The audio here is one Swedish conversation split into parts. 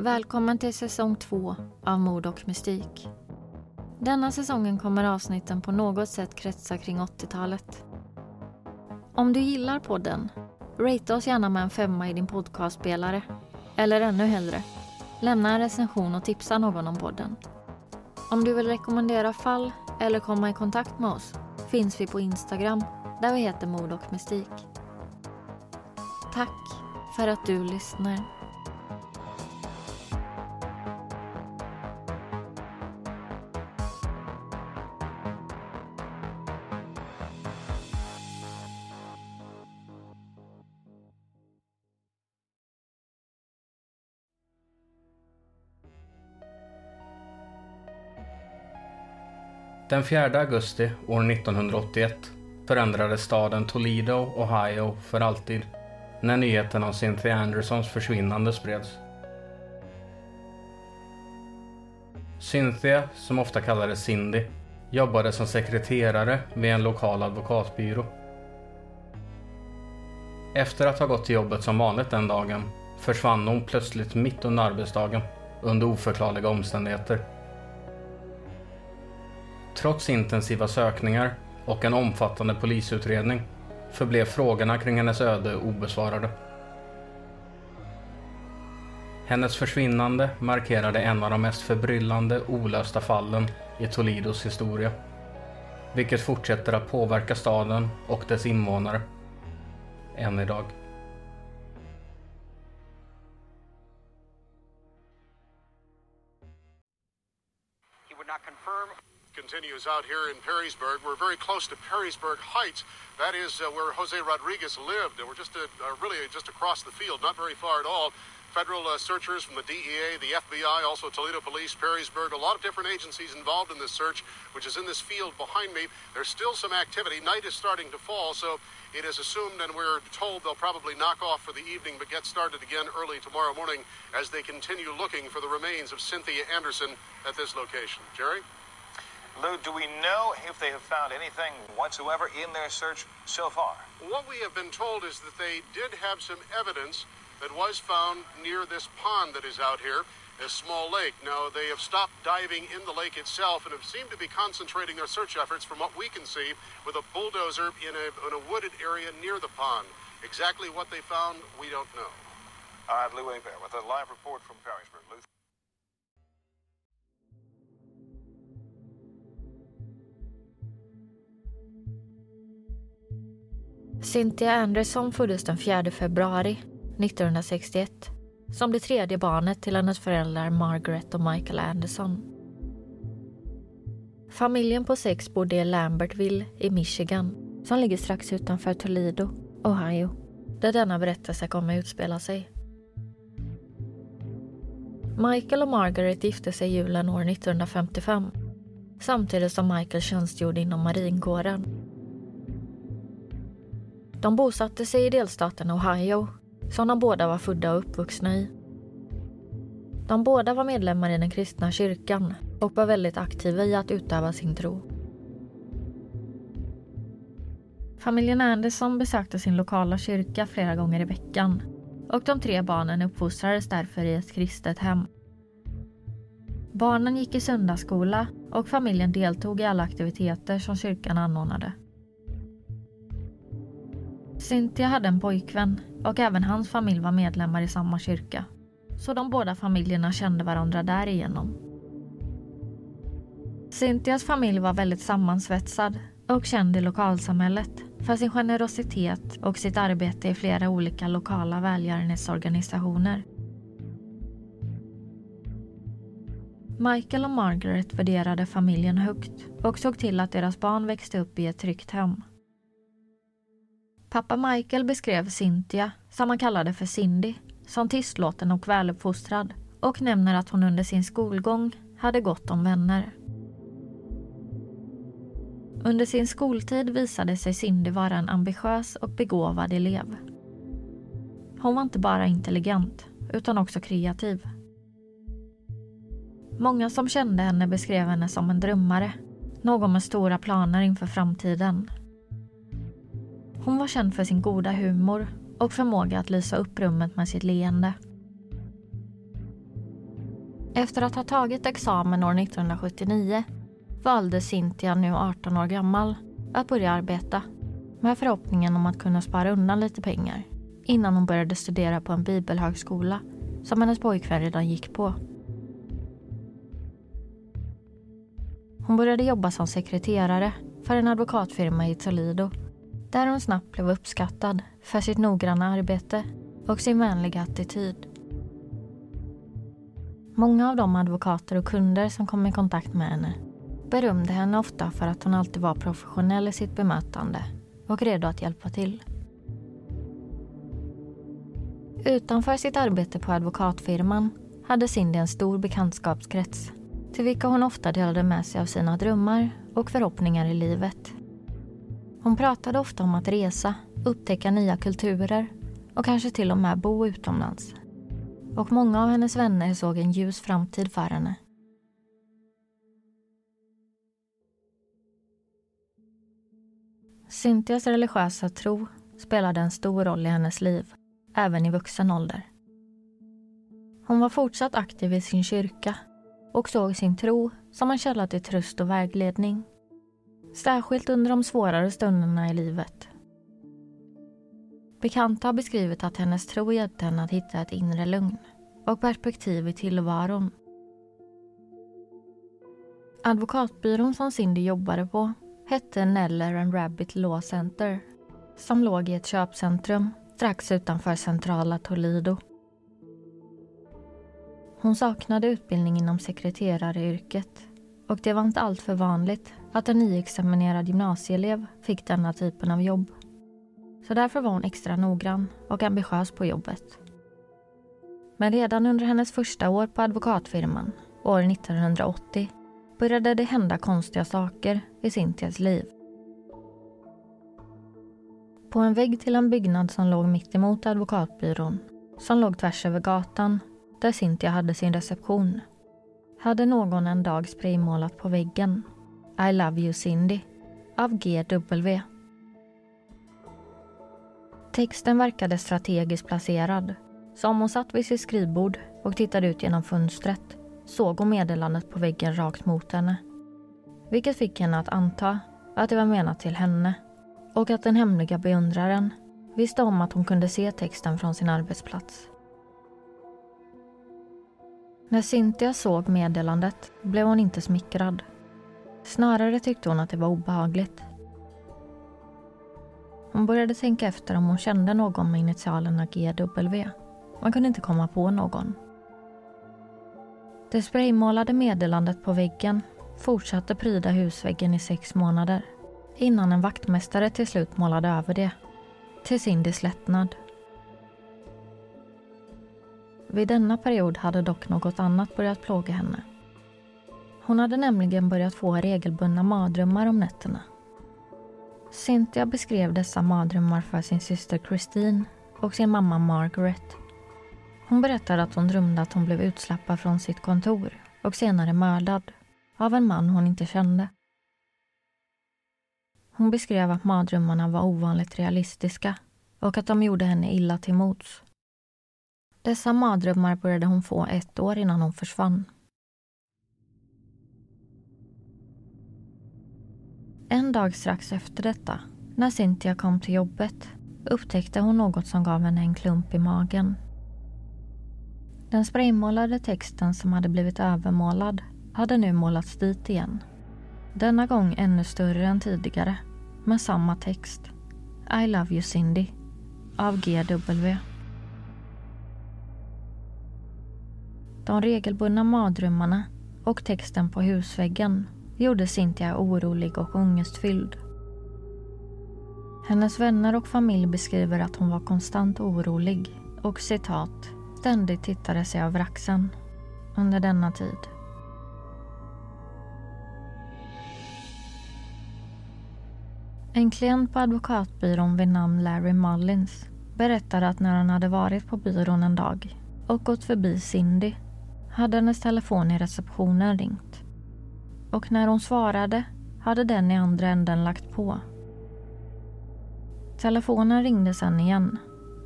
Välkommen till säsong två av Mord och mystik. Denna säsongen kommer avsnitten på något sätt kretsa kring 80-talet. Om du gillar podden, rate oss gärna med en femma i din podcastspelare. Eller ännu hellre, lämna en recension och tipsa någon om podden. Om du vill rekommendera fall eller komma i kontakt med oss finns vi på Instagram där vi heter Mord och mystik. Tack för att du lyssnar. Den 4 augusti år 1981 förändrades staden Toledo, Ohio för alltid när nyheten om Cynthia Andersons försvinnande spreds. Cynthia, som ofta kallades Cindy, jobbade som sekreterare vid en lokal advokatbyrå. Efter att ha gått till jobbet som vanligt den dagen försvann hon plötsligt mitt under arbetsdagen under oförklarliga omständigheter. Trots intensiva sökningar och en omfattande polisutredning förblev frågorna kring hennes öde obesvarade. Hennes försvinnande markerade en av de mest förbryllande olösta fallen i Toledos historia. Vilket fortsätter att påverka staden och dess invånare. Än idag. He would not confirm continues out here in Perrysburg. We're very close to Perrysburg Heights. That is uh, where Jose Rodriguez lived, and we're just uh, uh, really just across the field, not very far at all. Federal uh, searchers from the DEA, the FBI, also Toledo Police, Perrysburg, a lot of different agencies involved in this search, which is in this field behind me. There's still some activity. Night is starting to fall, so it is assumed and we're told they'll probably knock off for the evening but get started again early tomorrow morning as they continue looking for the remains of Cynthia Anderson at this location. Jerry? Lou, do we know if they have found anything whatsoever in their search so far? What we have been told is that they did have some evidence that was found near this pond that is out here, a small lake. Now, they have stopped diving in the lake itself and have seemed to be concentrating their search efforts, from what we can see, with a bulldozer in a, in a wooded area near the pond. Exactly what they found, we don't know. All right, Lou Abear with a live report from Perrysburg. Lou. Cynthia Anderson föddes den 4 februari 1961 som det tredje barnet till hennes föräldrar Margaret och Michael Anderson. Familjen på sex bodde i Lambertville i Michigan som ligger strax utanför Toledo, Ohio där denna berättelse kommer att utspela sig. Michael och Margaret gifte sig julen år 1955 samtidigt som Michael tjänstgjorde inom marinkåren. De bosatte sig i delstaten Ohio som de båda var födda och uppvuxna i. De båda var medlemmar i den kristna kyrkan och var väldigt aktiva i att utöva sin tro. Familjen Anderson besökte sin lokala kyrka flera gånger i veckan och de tre barnen uppfostrades därför i ett kristet hem. Barnen gick i söndagsskola och familjen deltog i alla aktiviteter som kyrkan anordnade. Cynthia hade en pojkvän och även hans familj var medlemmar i samma kyrka. Så de båda familjerna kände varandra därigenom. Cynthias familj var väldigt sammansvetsad och känd i lokalsamhället för sin generositet och sitt arbete i flera olika lokala välgörenhetsorganisationer. Michael och Margaret värderade familjen högt och såg till att deras barn växte upp i ett tryggt hem. Pappa Michael beskrev Cynthia, som han kallade för Cindy, som tystlåten och väluppfostrad och nämner att hon under sin skolgång hade gott om vänner. Under sin skoltid visade sig Cindy vara en ambitiös och begåvad elev. Hon var inte bara intelligent, utan också kreativ. Många som kände henne beskrev henne som en drömmare, någon med stora planer inför framtiden. Hon var känd för sin goda humor och förmåga att lysa upp rummet med sitt leende. Efter att ha tagit examen år 1979 valde Cynthia, nu 18 år gammal, att börja arbeta med förhoppningen om att kunna spara undan lite pengar innan hon började studera på en bibelhögskola som hennes pojkvän redan gick på. Hon började jobba som sekreterare för en advokatfirma i Toledo där hon snabbt blev uppskattad för sitt noggranna arbete och sin vänliga attityd. Många av de advokater och kunder som kom i kontakt med henne berömde henne ofta för att hon alltid var professionell i sitt bemötande och redo att hjälpa till. Utanför sitt arbete på advokatfirman hade Cindy en stor bekantskapskrets till vilka hon ofta delade med sig av sina drömmar och förhoppningar i livet. Hon pratade ofta om att resa, upptäcka nya kulturer och kanske till och med bo utomlands. Och många av hennes vänner såg en ljus framtid för henne. Cynthias religiösa tro spelade en stor roll i hennes liv, även i vuxen ålder. Hon var fortsatt aktiv i sin kyrka och såg sin tro som en källa till tröst och vägledning. Särskilt under de svårare stunderna i livet. Bekanta har beskrivit att hennes tro hjälpte henne att hitta ett inre lugn och perspektiv i tillvaron. Advokatbyrån som Cindy jobbade på hette Neller and Rabbit Law Center som låg i ett köpcentrum strax utanför centrala Toledo. Hon saknade utbildning inom sekreteraryrket och det var inte alltför vanligt att en nyexaminerad gymnasieelev fick denna typen av jobb. Så därför var hon extra noggrann och ambitiös på jobbet. Men redan under hennes första år på advokatfirman, år 1980, började det hända konstiga saker i Cynthias liv. På en vägg till en byggnad som låg mitt emot advokatbyrån, som låg tvärs över gatan, där Cynthia hade sin reception, hade någon en dag spraymålat på väggen i love you Cindy av GW. Texten verkade strategiskt placerad, så om hon satt vid sitt skrivbord och tittade ut genom fönstret såg hon meddelandet på väggen rakt mot henne. Vilket fick henne att anta att det var menat till henne och att den hemliga beundraren visste om att hon kunde se texten från sin arbetsplats. När Cynthia såg meddelandet blev hon inte smickrad. Snarare tyckte hon att det var obehagligt. Hon började tänka efter om hon kände någon med initialerna GW. Man kunde inte komma på någon. Det spraymålade meddelandet på väggen fortsatte pryda husväggen i sex månader innan en vaktmästare till slut målade över det, till Cindys lättnad. Vid denna period hade dock något annat börjat plåga henne. Hon hade nämligen börjat få regelbundna mardrömmar om nätterna. Cynthia beskrev dessa mardrömmar för sin syster Christine och sin mamma Margaret hon berättade att hon drömde att hon blev utslappad från sitt kontor och senare mördad av en man hon inte kände. Hon beskrev att mardrömmarna var ovanligt realistiska och att de gjorde henne illa till mots. Dessa mardrömmar började hon få ett år innan hon försvann. En dag strax efter detta, när Cynthia kom till jobbet, upptäckte hon något som gav henne en klump i magen. Den spraymålade texten som hade blivit övermålad hade nu målats dit igen. Denna gång ännu större än tidigare, med samma text. I love you Cindy av GW. De regelbundna mardrömmarna och texten på husväggen gjorde Cynthia orolig och ångestfylld. Hennes vänner och familj beskriver att hon var konstant orolig och citat ständigt tittade sig över axeln under denna tid. En klient på advokatbyrån vid namn Larry Mullins berättade att när han hade varit på byrån en dag och gått förbi Cindy hade hennes telefon i receptionen ringt. Och när hon svarade hade den i andra änden lagt på. Telefonen ringde sen igen,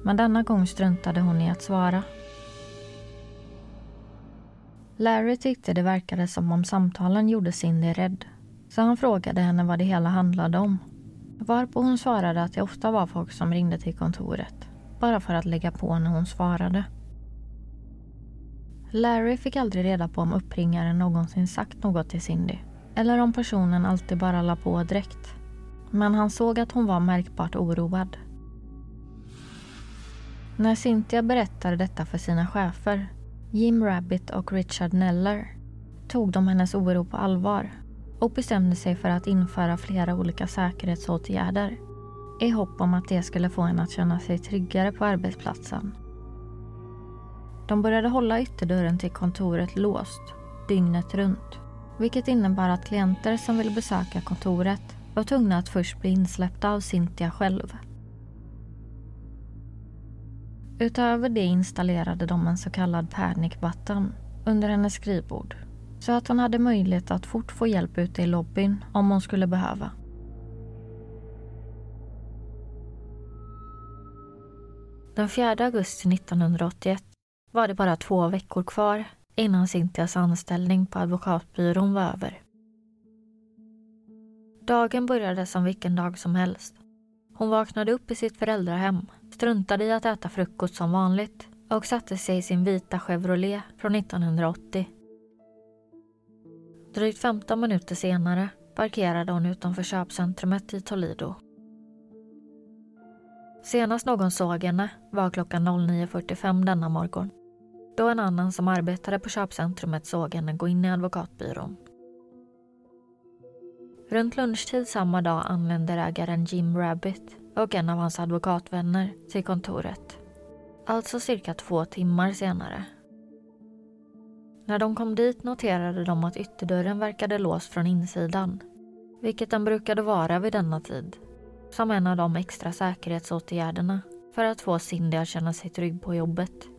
men denna gång struntade hon i att svara. Larry tyckte det verkade som om samtalen gjorde Cindy rädd. Så han frågade henne vad det hela handlade om. Varpå hon svarade att det ofta var folk som ringde till kontoret. Bara för att lägga på när hon svarade. Larry fick aldrig reda på om uppringaren någonsin sagt något till Cindy. Eller om personen alltid bara la på direkt. Men han såg att hon var märkbart oroad. När Cynthia berättade detta för sina chefer, Jim Rabbit och Richard Neller, tog de hennes oro på allvar och bestämde sig för att införa flera olika säkerhetsåtgärder i hopp om att det skulle få henne att känna sig tryggare på arbetsplatsen. De började hålla ytterdörren till kontoret låst dygnet runt vilket innebar att klienter som ville besöka kontoret var tvungna att först bli insläppta av Cynthia själv. Utöver det installerade de en så kallad panic button under hennes skrivbord så att hon hade möjlighet att fort få hjälp ute i lobbyn om hon skulle behöva. Den 4 augusti 1981 var det bara två veckor kvar innan Cynthias anställning på advokatbyrån var över. Dagen började som vilken dag som helst. Hon vaknade upp i sitt föräldrahem, struntade i att äta frukost som vanligt och satte sig i sin vita Chevrolet från 1980. Drygt 15 minuter senare parkerade hon utanför köpcentrumet i Toledo. Senast någon såg henne var klockan 09.45 denna morgon då en annan som arbetade på köpcentrumet såg henne gå in i advokatbyrån. Runt lunchtid samma dag anländer ägaren Jim Rabbit och en av hans advokatvänner till kontoret. Alltså cirka två timmar senare. När de kom dit noterade de att ytterdörren verkade låst från insidan, vilket den brukade vara vid denna tid, som en av de extra säkerhetsåtgärderna för att få Cindy att känna sig trygg på jobbet.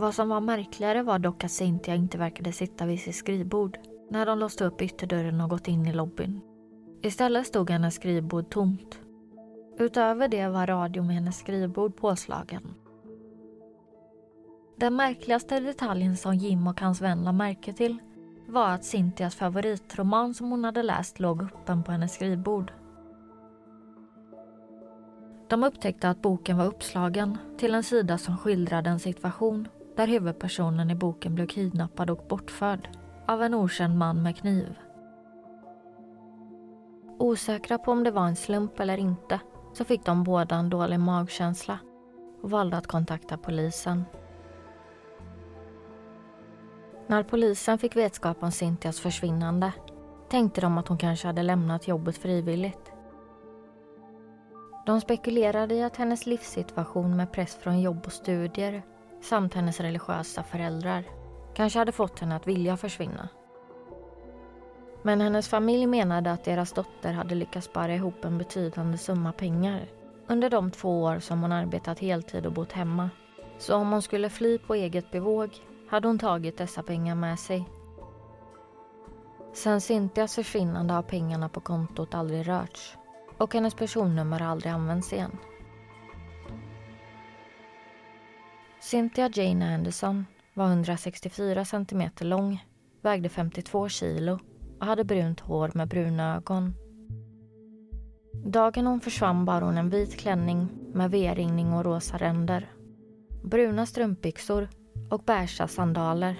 Vad som var märkligare var dock att Cynthia inte verkade sitta vid sitt skrivbord när de låste upp ytterdörren och gått in i lobbyn. Istället stod hennes skrivbord tomt. Utöver det var radion med hennes skrivbord påslagen. Den märkligaste detaljen som Jim och hans vän la märke till var att Cynthias favoritroman som hon hade läst låg öppen på hennes skrivbord. De upptäckte att boken var uppslagen till en sida som skildrade en situation där huvudpersonen i boken blev kidnappad och bortförd av en okänd man med kniv. Osäkra på om det var en slump eller inte så fick de båda en dålig magkänsla och valde att kontakta polisen. När polisen fick vetskap om Cynthias försvinnande tänkte de att hon kanske hade lämnat jobbet frivilligt. De spekulerade i att hennes livssituation med press från jobb och studier samt hennes religiösa föräldrar kanske hade fått henne att vilja försvinna. Men hennes familj menade att deras dotter hade lyckats spara ihop en betydande summa pengar under de två år som hon arbetat heltid och bott hemma. Så om hon skulle fly på eget bevåg hade hon tagit dessa pengar med sig. Sen Cynthias försvinnande har pengarna på kontot aldrig rörts och hennes personnummer har aldrig använts igen. Cynthia Jane Anderson var 164 cm lång, vägde 52 kilo och hade brunt hår med bruna ögon. Dagen hon försvann bar hon en vit klänning med V-ringning och rosa ränder. Bruna strumpbyxor och beiga sandaler.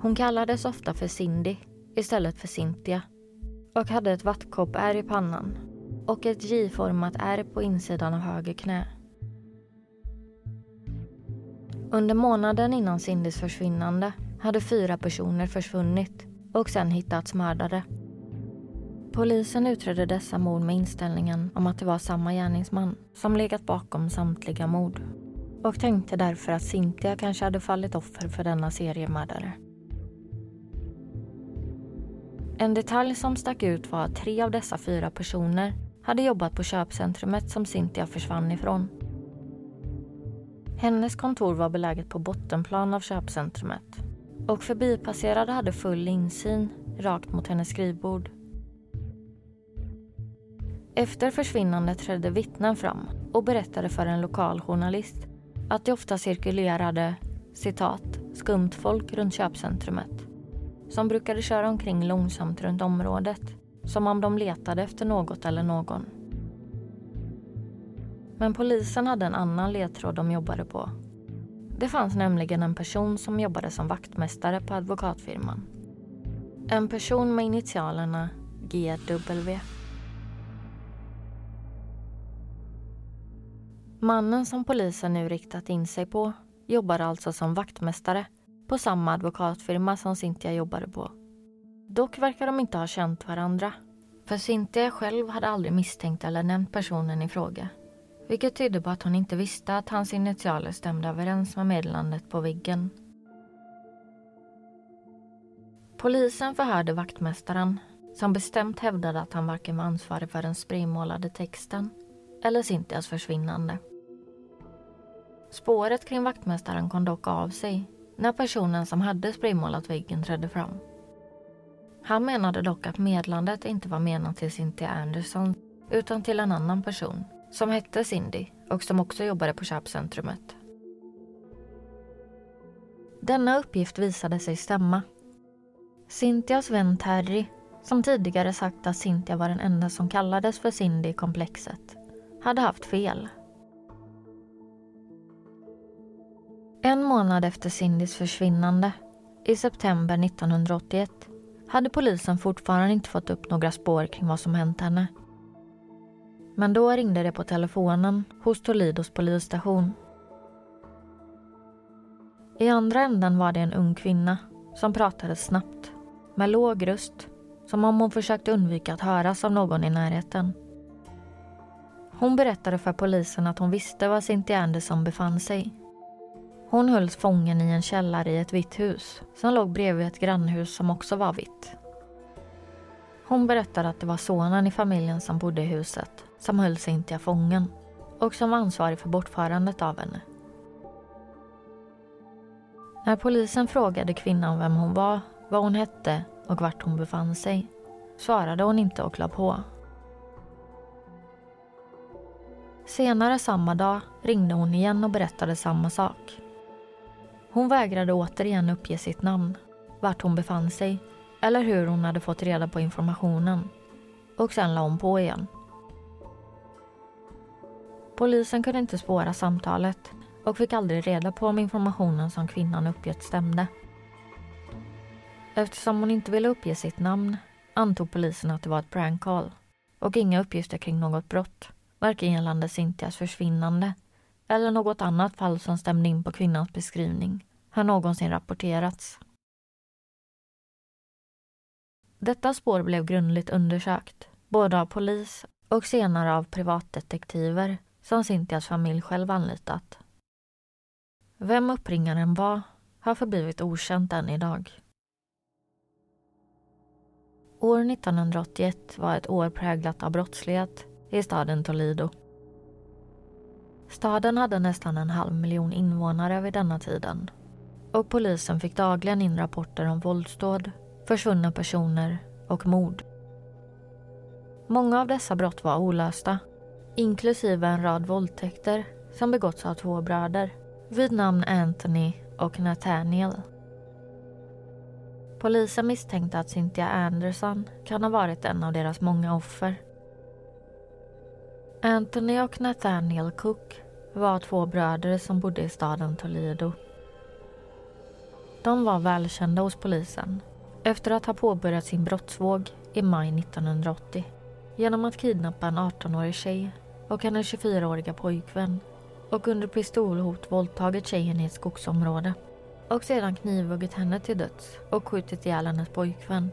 Hon kallades ofta för Cindy istället för Cynthia och hade ett vattkoppärr i pannan och ett J-format ärr på insidan av höger knä. Under månaden innan Cindys försvinnande hade fyra personer försvunnit och sen hittats mördade. Polisen utredde dessa mord med inställningen om att det var samma gärningsman som legat bakom samtliga mord och tänkte därför att Cynthia kanske hade fallit offer för denna seriemördare. En detalj som stack ut var att tre av dessa fyra personer hade jobbat på köpcentrumet som Cynthia försvann ifrån hennes kontor var beläget på bottenplan av köpcentrumet och förbipasserade hade full insyn rakt mot hennes skrivbord. Efter försvinnandet trädde vittnen fram och berättade för en lokal journalist att det ofta cirkulerade citat, skumt folk runt köpcentrumet som brukade köra omkring långsamt runt området som om de letade efter något eller någon. Men polisen hade en annan ledtråd de jobbade på. Det fanns nämligen en person som jobbade som vaktmästare på advokatfirman. En person med initialerna GW. Mannen som polisen nu riktat in sig på jobbade alltså som vaktmästare på samma advokatfirma som Cynthia jobbade på. Dock verkar de inte ha känt varandra. För Cynthia själv hade aldrig misstänkt eller nämnt personen i fråga. Vilket tydde på att hon inte visste att hans initialer stämde överens med meddelandet på väggen. Polisen förhörde vaktmästaren som bestämt hävdade att han varken var ansvarig för den spraymålade texten eller Cynthias försvinnande. Spåret kring vaktmästaren kom dock av sig när personen som hade spraymålat väggen trädde fram. Han menade dock att medlandet inte var menat till Cynthia Anderson utan till en annan person som hette Cindy och som också jobbade på köpcentrumet. Denna uppgift visade sig stämma. Cynthias vän Terry, som tidigare sagt att Cynthia var den enda som kallades för Cindy i komplexet, hade haft fel. En månad efter Cindys försvinnande, i september 1981, hade polisen fortfarande inte fått upp några spår kring vad som hänt henne. Men då ringde det på telefonen hos Tolidos polisstation. I andra änden var det en ung kvinna som pratade snabbt, med låg röst, som om hon försökte undvika att höras av någon i närheten. Hon berättade för polisen att hon visste var Cynthia Anderson befann sig hon hölls fången i en källare i ett vitt hus som låg bredvid ett grannhus som också var vitt. Hon berättade att det var sonen i familjen som bodde i huset som höll Cynthia fången och som var ansvarig för bortförandet av henne. När polisen frågade kvinnan vem hon var, vad hon hette och vart hon befann sig svarade hon inte och la på. Senare samma dag ringde hon igen och berättade samma sak. Hon vägrade återigen uppge sitt namn, vart hon befann sig eller hur hon hade fått reda på informationen. Och sen la hon på igen. Polisen kunde inte spåra samtalet och fick aldrig reda på om informationen som kvinnan uppgett stämde. Eftersom hon inte ville uppge sitt namn antog polisen att det var ett prank call och inga uppgifter kring något brott, varken gällande Cynthias försvinnande eller något annat fall som stämde in på kvinnans beskrivning har någonsin rapporterats. Detta spår blev grundligt undersökt, både av polis och senare av privatdetektiver som Cynthias familj själv anlitat. Vem uppringaren var har förblivit okänt än idag. År 1981 var ett år präglat av brottslighet i staden Toledo. Staden hade nästan en halv miljon invånare vid denna tiden och polisen fick dagligen in rapporter om våldsdåd, försvunna personer och mord. Många av dessa brott var olösta, inklusive en rad våldtäkter som begåtts av två bröder vid namn Anthony och Nathaniel. Polisen misstänkte att Cynthia Anderson kan ha varit en av deras många offer. Anthony och Nathaniel Cook var två bröder som bodde i staden Toledo. De var välkända hos polisen efter att ha påbörjat sin brottsvåg i maj 1980 genom att kidnappa en 18-årig tjej och hennes 24-åriga pojkvän och under pistolhot våldtagit tjejen i ett skogsområde och sedan knivhuggit henne till döds och skjutit ihjäl hennes pojkvän.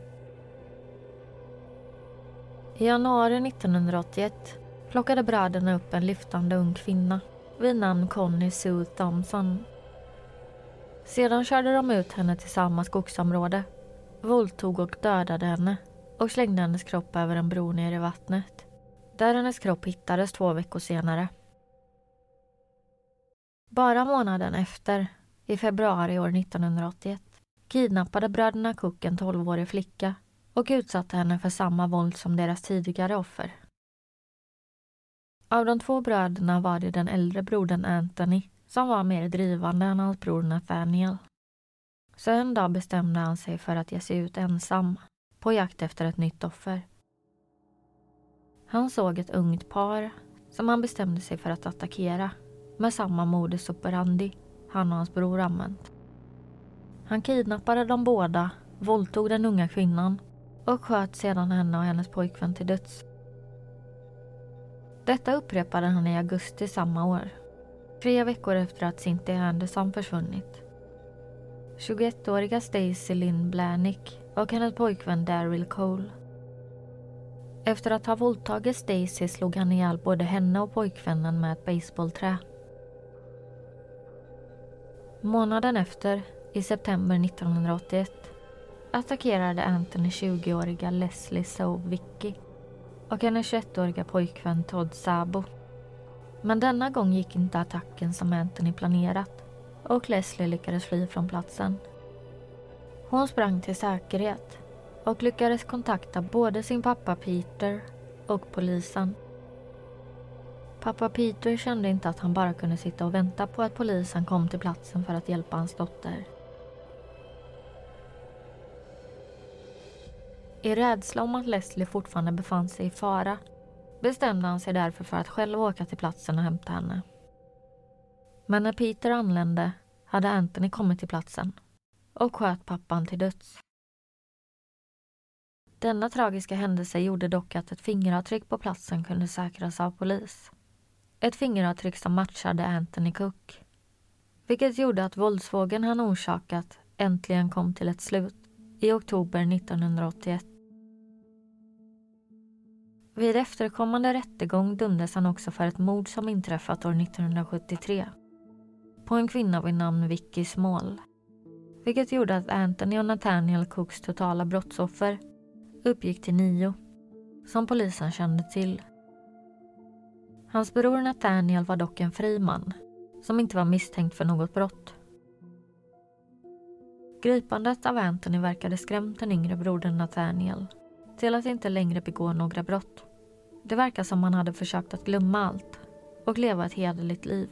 I januari 1981 plockade bröderna upp en lyftande ung kvinna vid namn Connie Sue Thompson. Sedan körde de ut henne till samma skogsområde, våldtog och dödade henne och slängde hennes kropp över en bro ner i vattnet, där hennes kropp hittades två veckor senare. Bara månaden efter, i februari år 1981, kidnappade bröderna Cook en 12-årig flicka och utsatte henne för samma våld som deras tidigare offer. Av de två bröderna var det den äldre brodern Anthony som var mer drivande än hans bror Nathaniel. Så en dag bestämde han sig för att ge sig ut ensam på jakt efter ett nytt offer. Han såg ett ungt par som han bestämde sig för att attackera med samma modus operandi han och hans bror använt. Han kidnappade de båda, våldtog den unga kvinnan och sköt sedan henne och hennes pojkvän till döds. Detta upprepade han i augusti samma år. Tre veckor efter att Cynthia Anderson försvunnit. 21-åriga Stacy Lynn Blanick och hennes pojkvän Daryl Cole. Efter att ha våldtagit Stacy slog han ihjäl både henne och pojkvännen med ett baseballträ. Månaden efter, i september 1981, attackerade Anthony 20-åriga Leslie Sovicki och hennes 21-åriga pojkvän Todd Sabo. Men denna gång gick inte attacken som Anthony planerat och Leslie lyckades fly från platsen. Hon sprang till säkerhet och lyckades kontakta både sin pappa Peter och polisen. Pappa Peter kände inte att han bara kunde sitta och vänta på att polisen kom till platsen för att hjälpa hans dotter. I rädsla om att Leslie fortfarande befann sig i fara bestämde han sig därför för att själv åka till platsen och hämta henne. Men när Peter anlände hade Anthony kommit till platsen och sköt pappan till döds. Denna tragiska händelse gjorde dock att ett fingeravtryck på platsen kunde säkras av polis. Ett fingeravtryck som matchade Anthony Cook. Vilket gjorde att våldsvågen han orsakat äntligen kom till ett slut i oktober 1981. Vid efterkommande rättegång dömdes han också för ett mord som inträffat år 1973 på en kvinna vid namn Vicky Small. Vilket gjorde att Anthony och Nathaniel Cooks totala brottsoffer uppgick till nio, som polisen kände till. Hans bror Nathaniel var dock en fri man som inte var misstänkt för något brott. Gripandet av Anthony verkade skrämt den yngre brodern Nathaniel till att inte längre begå några brott. Det verkar som han hade försökt att glömma allt och leva ett hederligt liv.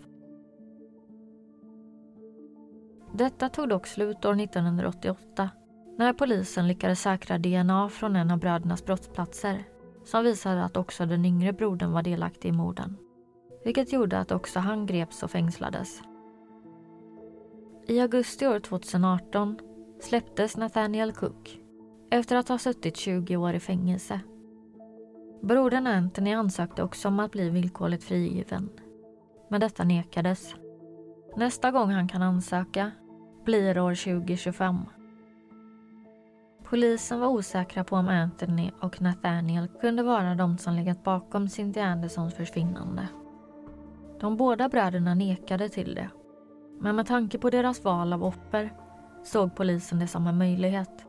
Detta tog dock slut år 1988 när polisen lyckades säkra DNA från en av brödernas brottsplatser som visade att också den yngre brodern var delaktig i morden. Vilket gjorde att också han greps och fängslades. I augusti år 2018 släpptes Nathaniel Cook efter att ha suttit 20 år i fängelse. Brodern Anthony ansökte också om att bli villkorligt frigiven. Men detta nekades. Nästa gång han kan ansöka blir år 2025. Polisen var osäkra på om Anthony och Nathaniel kunde vara de som legat bakom Cynthia Andersons försvinnande. De båda bröderna nekade till det. Men med tanke på deras val av offer såg polisen det som en möjlighet.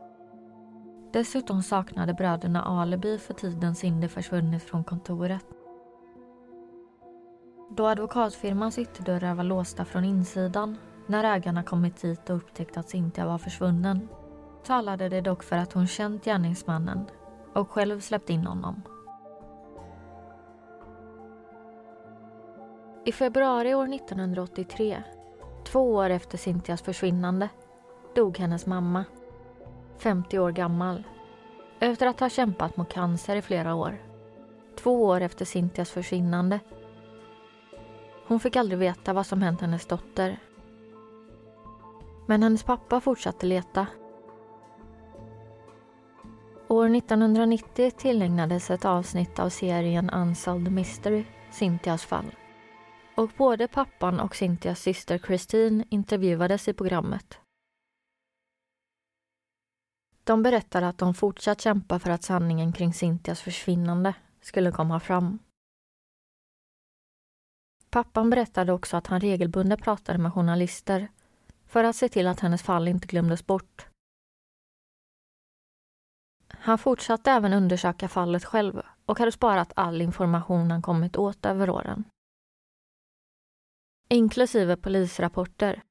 Dessutom saknade bröderna alibi för tiden Cindy försvunnit från kontoret. Då advokatfirmans ytterdörrar var låsta från insidan när ägarna kommit dit och upptäckt att Cynthia var försvunnen talade det dock för att hon känt gärningsmannen och själv släppt in honom. I februari år 1983, två år efter Cynthias försvinnande, dog hennes mamma, 50 år gammal, efter att ha kämpat mot cancer i flera år. Två år efter Cynthias försvinnande. Hon fick aldrig veta vad som hänt hennes dotter. Men hennes pappa fortsatte leta År 1990 tillägnades ett avsnitt av serien Unsolved Mystery Cynthias fall. Och både pappan och Cynthias syster Christine intervjuades i programmet. De berättade att de fortsatt kämpa för att sanningen kring Cynthias försvinnande skulle komma fram. Pappan berättade också att han regelbundet pratade med journalister för att se till att hennes fall inte glömdes bort han fortsatte även undersöka fallet själv och hade sparat all information han kommit åt över åren. Inklusive polisrapporter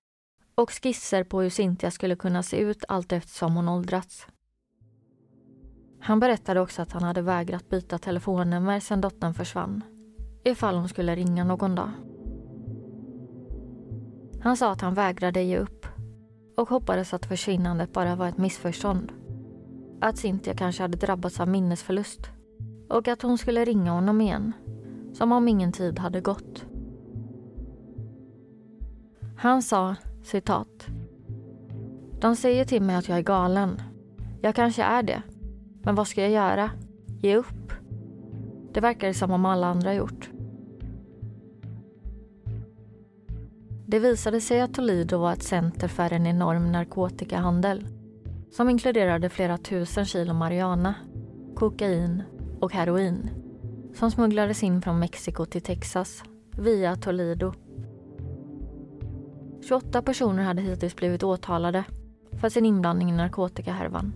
och skisser på hur Cynthia skulle kunna se ut allt eftersom hon åldrats. Han berättade också att han hade vägrat byta telefonnummer sedan dottern försvann ifall hon skulle ringa någon dag. Han sa att han vägrade ge upp och hoppades att försvinnandet bara var ett missförstånd. Att Cynthia kanske hade drabbats av minnesförlust och att hon skulle ringa honom igen, som om ingen tid hade gått. Han sa, citat. De säger till mig att jag är galen. Jag kanske är det. Men vad ska jag göra? Ge upp? Det verkar som om alla andra gjort. Det visade sig att Toledo var ett center för en enorm narkotikahandel som inkluderade flera tusen kilo marijuana, kokain och heroin som smugglades in från Mexiko till Texas via Toledo. 28 personer hade hittills blivit åtalade för sin inblandning i narkotikahärvan.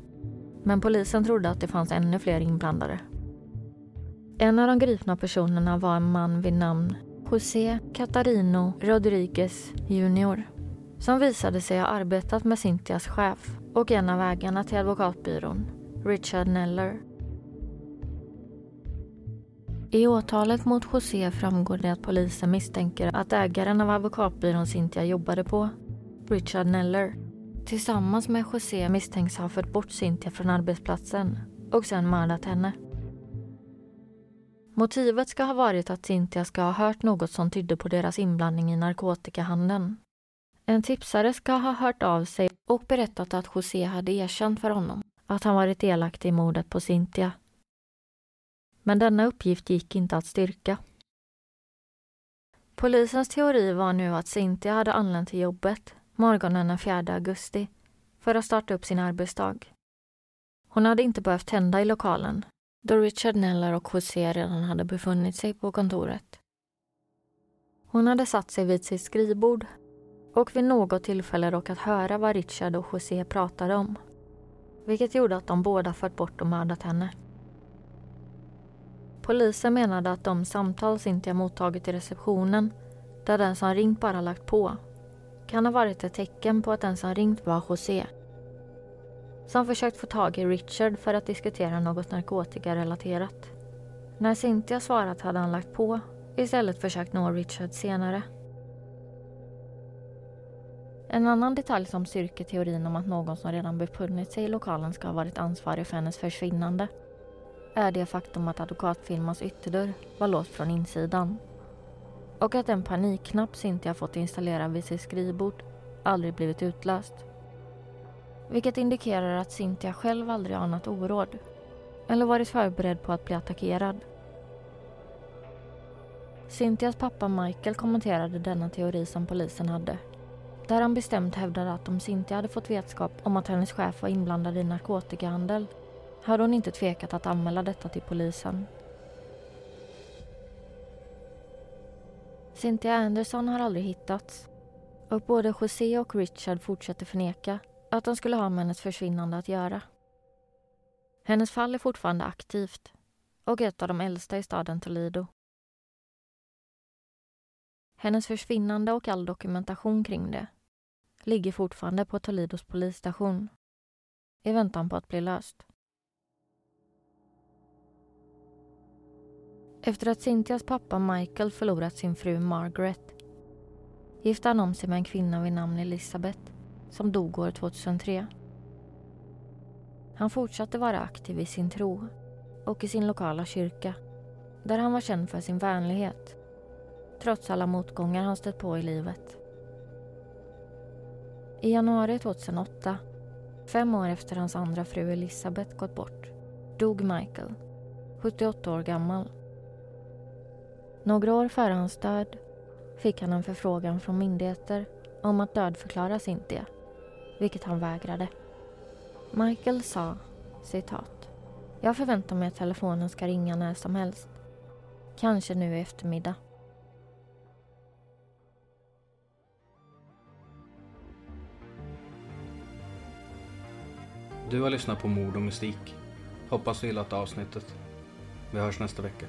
Men polisen trodde att det fanns ännu fler inblandade. En av de gripna personerna var en man vid namn José Catarino Rodriguez Jr som visade sig ha arbetat med Cynthias chef och en av ägarna till advokatbyrån, Richard Neller. I åtalet mot José framgår det att polisen misstänker att ägaren av advokatbyrån Cynthia jobbade på, Richard Neller, tillsammans med José misstänks ha fört bort Cynthia från arbetsplatsen och sen mördat henne. Motivet ska ha varit att Cynthia ska ha hört något som tydde på deras inblandning i narkotikahandeln. En tipsare ska ha hört av sig och berättat att José hade erkänt för honom att han varit delaktig i mordet på Cynthia. Men denna uppgift gick inte att styrka. Polisens teori var nu att Cynthia hade anlänt till jobbet morgonen den 4 augusti för att starta upp sin arbetsdag. Hon hade inte behövt tända i lokalen då Richard Neller och José redan hade befunnit sig på kontoret. Hon hade satt sig vid sitt skrivbord och vid något tillfälle råkat höra vad Richard och José pratade om. Vilket gjorde att de båda fört bort och mördat henne. Polisen menade att de samtal Cynthia mottagit i receptionen, där den som ringt bara lagt på, kan ha varit ett tecken på att den som ringt var José. Som försökt få tag i Richard för att diskutera något narkotikarelaterat. När Cynthia svarat hade han lagt på, istället försökt nå Richard senare. En annan detalj som styrker teorin om att någon som redan befunnit sig i lokalen ska ha varit ansvarig för hennes försvinnande är det faktum att advokatfirmans ytterdörr var låst från insidan och att den panikknapp Cynthia fått installera vid sitt skrivbord aldrig blivit utlöst. Vilket indikerar att Cynthia själv aldrig anat oråd eller varit förberedd på att bli attackerad. Cynthias pappa Michael kommenterade denna teori som polisen hade där han bestämt hävdade att om Cynthia hade fått vetskap om att hennes chef var inblandad i narkotikahandel hade hon inte tvekat att anmäla detta till polisen. Cynthia Anderson har aldrig hittats och både José och Richard fortsätter förneka att de skulle ha med hennes försvinnande att göra. Hennes fall är fortfarande aktivt och ett av de äldsta i staden Toledo. Hennes försvinnande och all dokumentation kring det ligger fortfarande på Toledos polisstation i väntan på att bli löst. Efter att Cynthias pappa Michael förlorat sin fru Margaret gifte han om sig med en kvinna vid namn Elisabeth som dog år 2003. Han fortsatte vara aktiv i sin tro och i sin lokala kyrka där han var känd för sin vänlighet trots alla motgångar han stött på i livet. I januari 2008, fem år efter hans andra fru Elisabeth gått bort, dog Michael, 78 år gammal. Några år före hans död fick han en förfrågan från myndigheter om att dödförklara Cynthia, vilket han vägrade. Michael sa, citat, Jag förväntar mig att telefonen ska ringa när som helst. Kanske nu i eftermiddag. Du har lyssnat på Mord och mystik. Hoppas du gillat avsnittet. Vi hörs nästa vecka.